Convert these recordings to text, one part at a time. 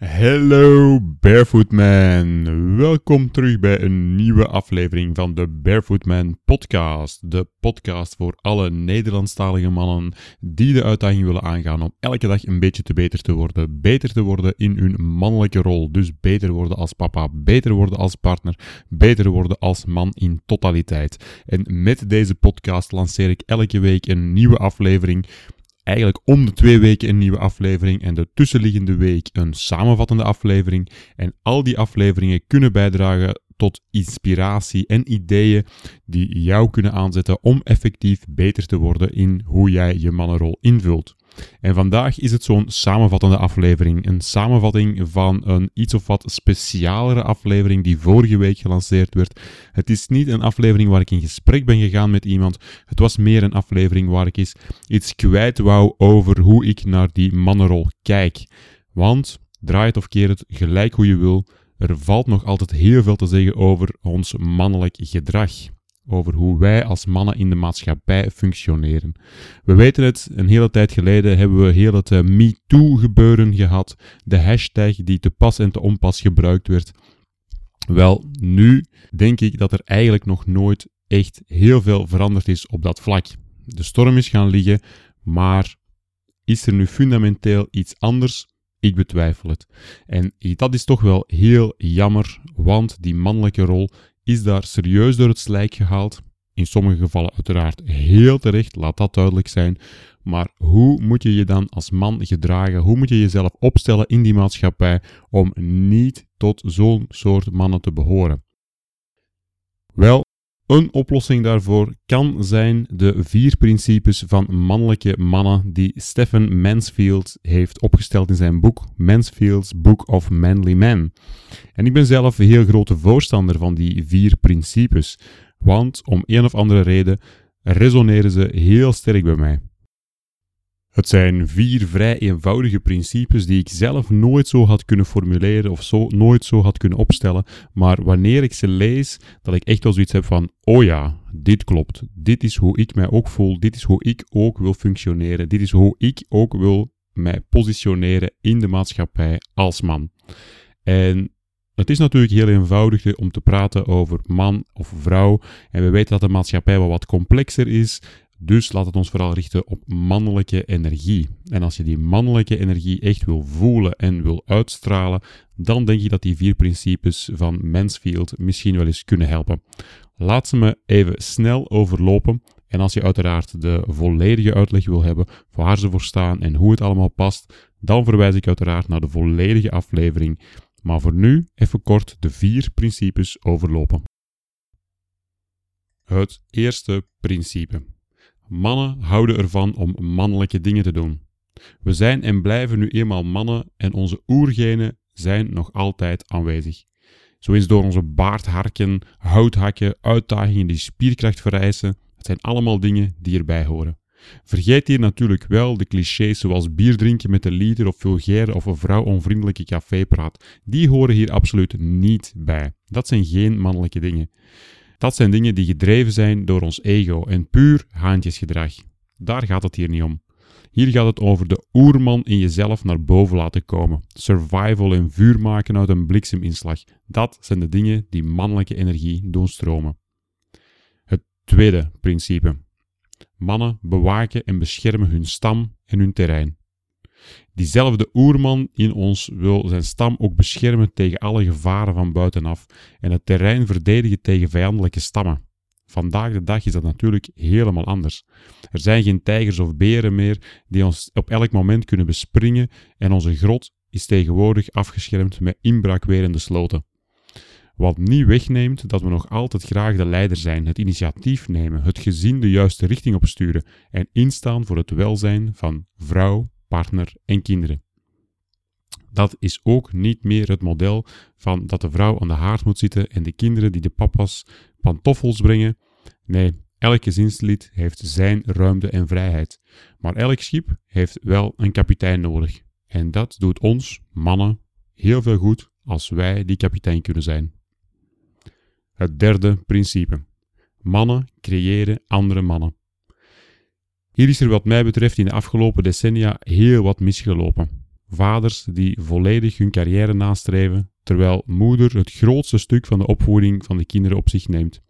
Hallo Barefoot Man. Welkom terug bij een nieuwe aflevering van de Barefoot Man podcast. De podcast voor alle Nederlandstalige mannen die de uitdaging willen aangaan om elke dag een beetje te beter te worden. Beter te worden in hun mannelijke rol. Dus beter worden als papa, beter worden als partner, beter worden als man in totaliteit. En met deze podcast lanceer ik elke week een nieuwe aflevering eigenlijk om de twee weken een nieuwe aflevering en de tussenliggende week een samenvattende aflevering. En al die afleveringen kunnen bijdragen tot inspiratie en ideeën die jou kunnen aanzetten om effectief beter te worden in hoe jij je mannenrol invult. En vandaag is het zo'n samenvattende aflevering. Een samenvatting van een iets of wat specialere aflevering die vorige week gelanceerd werd. Het is niet een aflevering waar ik in gesprek ben gegaan met iemand. Het was meer een aflevering waar ik eens iets kwijt wou over hoe ik naar die mannenrol kijk. Want, draai het of keer het, gelijk hoe je wil, er valt nog altijd heel veel te zeggen over ons mannelijk gedrag over hoe wij als mannen in de maatschappij functioneren. We weten het, een hele tijd geleden hebben we heel het uh, MeToo-gebeuren gehad, de hashtag die te pas en te onpas gebruikt werd. Wel, nu denk ik dat er eigenlijk nog nooit echt heel veel veranderd is op dat vlak. De storm is gaan liggen, maar is er nu fundamenteel iets anders? Ik betwijfel het. En dat is toch wel heel jammer, want die mannelijke rol is daar serieus door het slijk gehaald. In sommige gevallen uiteraard heel terecht, laat dat duidelijk zijn. Maar hoe moet je je dan als man gedragen? Hoe moet je jezelf opstellen in die maatschappij om niet tot zo'n soort mannen te behoren? Wel, een oplossing daarvoor kan zijn de vier principes van mannelijke mannen die Stephen Mansfield heeft opgesteld in zijn boek Mansfield's Book of Manly Men. En ik ben zelf een heel grote voorstander van die vier principes, want om een of andere reden resoneren ze heel sterk bij mij. Het zijn vier vrij eenvoudige principes die ik zelf nooit zo had kunnen formuleren of zo, nooit zo had kunnen opstellen. Maar wanneer ik ze lees, dat ik echt wel zoiets heb van: oh ja, dit klopt. Dit is hoe ik mij ook voel. Dit is hoe ik ook wil functioneren. Dit is hoe ik ook wil mij positioneren in de maatschappij als man. En het is natuurlijk heel eenvoudig om te praten over man of vrouw. En we weten dat de maatschappij wel wat complexer is. Dus laat het ons vooral richten op mannelijke energie. En als je die mannelijke energie echt wil voelen en wil uitstralen, dan denk ik dat die vier principes van Mansfield misschien wel eens kunnen helpen. Laat ze me even snel overlopen. En als je uiteraard de volledige uitleg wil hebben waar ze voor staan en hoe het allemaal past, dan verwijs ik uiteraard naar de volledige aflevering. Maar voor nu even kort de vier principes overlopen. Het eerste principe. Mannen houden ervan om mannelijke dingen te doen. We zijn en blijven nu eenmaal mannen en onze oergenen zijn nog altijd aanwezig. Zo door onze baard harken, houthakken, uitdagingen die spierkracht vereisen, het zijn allemaal dingen die erbij horen. Vergeet hier natuurlijk wel de clichés zoals bier drinken met een liter of vulgaire of een vrouwonvriendelijke cafépraat. Die horen hier absoluut niet bij. Dat zijn geen mannelijke dingen. Dat zijn dingen die gedreven zijn door ons ego en puur haantjesgedrag. Daar gaat het hier niet om. Hier gaat het over de oerman in jezelf naar boven laten komen. Survival en vuur maken uit een blikseminslag. Dat zijn de dingen die mannelijke energie doen stromen. Het tweede principe. Mannen bewaken en beschermen hun stam en hun terrein. Diezelfde oerman in ons wil zijn stam ook beschermen tegen alle gevaren van buitenaf en het terrein verdedigen tegen vijandelijke stammen. Vandaag de dag is dat natuurlijk helemaal anders. Er zijn geen tijgers of beren meer die ons op elk moment kunnen bespringen en onze grot is tegenwoordig afgeschermd met inbraakwerende sloten. Wat niet wegneemt dat we nog altijd graag de leider zijn, het initiatief nemen, het gezin de juiste richting opsturen en instaan voor het welzijn van vrouw, partner en kinderen. Dat is ook niet meer het model van dat de vrouw aan de haard moet zitten en de kinderen die de papa's pantoffels brengen. Nee, Elk gezinslid heeft zijn ruimte en vrijheid. Maar elk schip heeft wel een kapitein nodig. En dat doet ons, mannen, heel veel goed als wij die kapitein kunnen zijn. Het derde principe. Mannen creëren andere mannen. Hier is er wat mij betreft in de afgelopen decennia heel wat misgelopen. Vaders die volledig hun carrière nastreven, terwijl moeder het grootste stuk van de opvoeding van de kinderen op zich neemt.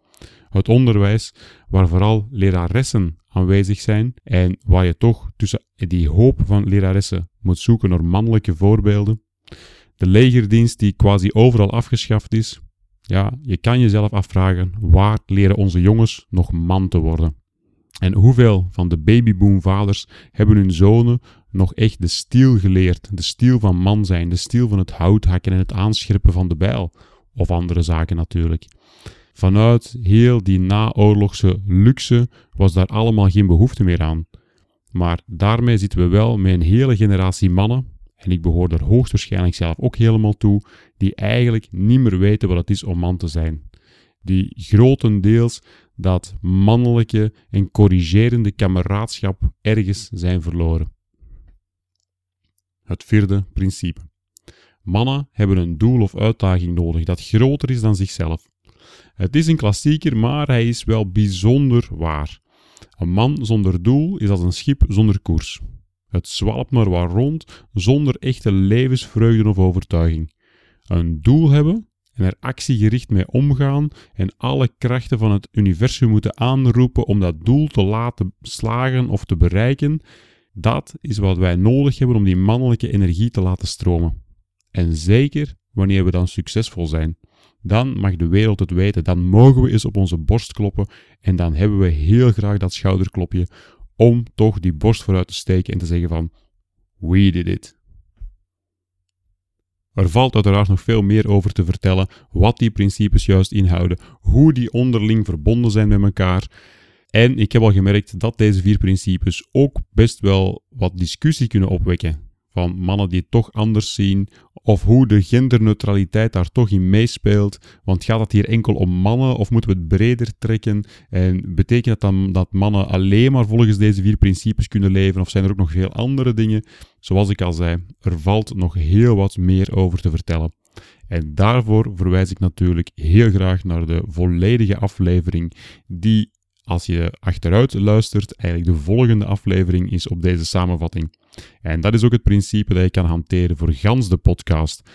Het onderwijs waar vooral leraressen aanwezig zijn en waar je toch tussen die hoop van leraressen moet zoeken naar mannelijke voorbeelden. De legerdienst die quasi overal afgeschaft is. Ja, je kan jezelf afvragen, waar leren onze jongens nog man te worden? En hoeveel van de babyboomvaders hebben hun zonen nog echt de stiel geleerd? De stiel van man zijn, de stiel van het hout hakken en het aanscherpen van de bijl. Of andere zaken natuurlijk. Vanuit heel die naoorlogse luxe was daar allemaal geen behoefte meer aan. Maar daarmee zitten we wel met een hele generatie mannen, en ik behoor er hoogstwaarschijnlijk zelf ook helemaal toe, die eigenlijk niet meer weten wat het is om man te zijn. Die grotendeels dat mannelijke en corrigerende kameraadschap ergens zijn verloren. Het vierde principe. Mannen hebben een doel of uitdaging nodig dat groter is dan zichzelf. Het is een klassieker, maar hij is wel bijzonder waar. Een man zonder doel is als een schip zonder koers. Het zwalpt maar wat rond zonder echte levensvreugde of overtuiging. Een doel hebben er actiegericht mee omgaan en alle krachten van het universum moeten aanroepen om dat doel te laten slagen of te bereiken, dat is wat wij nodig hebben om die mannelijke energie te laten stromen. En zeker wanneer we dan succesvol zijn. Dan mag de wereld het weten, dan mogen we eens op onze borst kloppen en dan hebben we heel graag dat schouderklopje om toch die borst vooruit te steken en te zeggen van we did it. Er valt uiteraard nog veel meer over te vertellen, wat die principes juist inhouden, hoe die onderling verbonden zijn met elkaar. En ik heb al gemerkt dat deze vier principes ook best wel wat discussie kunnen opwekken van mannen die het toch anders zien, of hoe de genderneutraliteit daar toch in meespeelt. Want gaat het hier enkel om mannen, of moeten we het breder trekken? En betekent dat dan dat mannen alleen maar volgens deze vier principes kunnen leven, of zijn er ook nog veel andere dingen? Zoals ik al zei, er valt nog heel wat meer over te vertellen. En daarvoor verwijs ik natuurlijk heel graag naar de volledige aflevering die als je achteruit luistert, eigenlijk de volgende aflevering is op deze samenvatting. En dat is ook het principe dat je kan hanteren voor gans de podcast.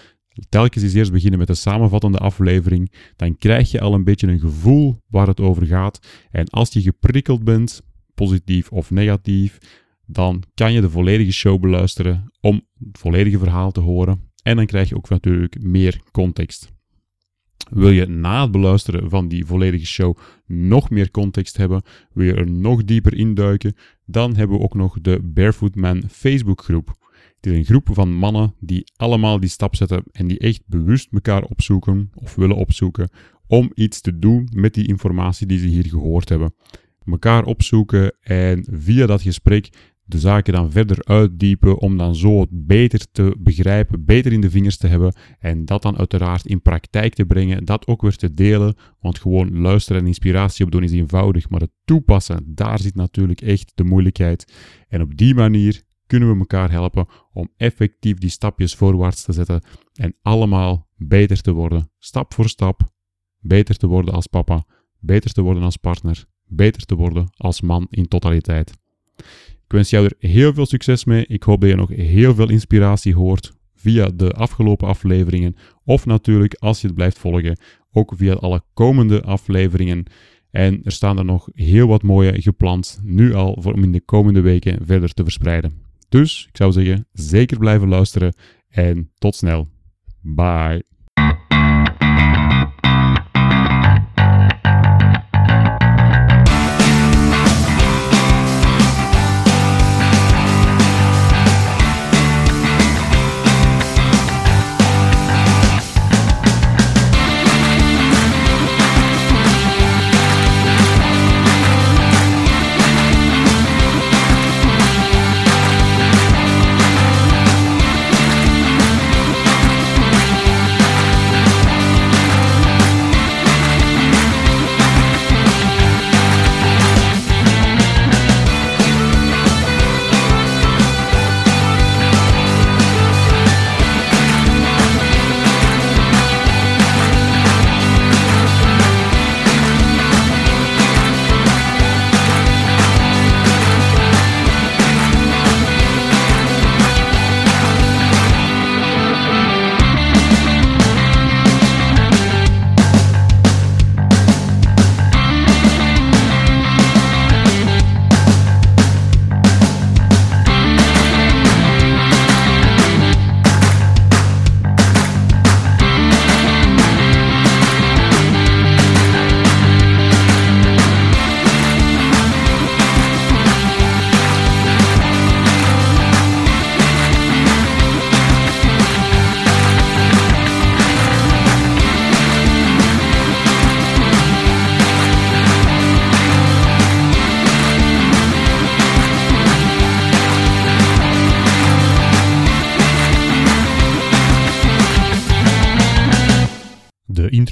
Telkens is eerst beginnen met de samenvattende aflevering, dan krijg je al een beetje een gevoel waar het over gaat. En als je geprikkeld bent, positief of negatief, dan kan je de volledige show beluisteren om het volledige verhaal te horen. En dan krijg je ook natuurlijk meer context. Wil je na het beluisteren van die volledige show nog meer context hebben, wil je er nog dieper induiken, dan hebben we ook nog de Barefoot Man Facebookgroep. Het is een groep van mannen die allemaal die stap zetten en die echt bewust elkaar opzoeken of willen opzoeken om iets te doen met die informatie die ze hier gehoord hebben. Mekaar opzoeken en via dat gesprek de zaken dan verder uitdiepen om dan zo het beter te begrijpen, beter in de vingers te hebben en dat dan uiteraard in praktijk te brengen, dat ook weer te delen, want gewoon luisteren en inspiratie opdoen is eenvoudig, maar het toepassen, daar zit natuurlijk echt de moeilijkheid. En op die manier kunnen we elkaar helpen om effectief die stapjes voorwaarts te zetten en allemaal beter te worden, stap voor stap, beter te worden als papa, beter te worden als partner, beter te worden als man in totaliteit. Ik wens jou er heel veel succes mee. Ik hoop dat je nog heel veel inspiratie hoort via de afgelopen afleveringen. Of natuurlijk, als je het blijft volgen, ook via alle komende afleveringen. En er staan er nog heel wat mooie gepland, nu al, voor om in de komende weken verder te verspreiden. Dus ik zou zeggen, zeker blijven luisteren en tot snel. Bye.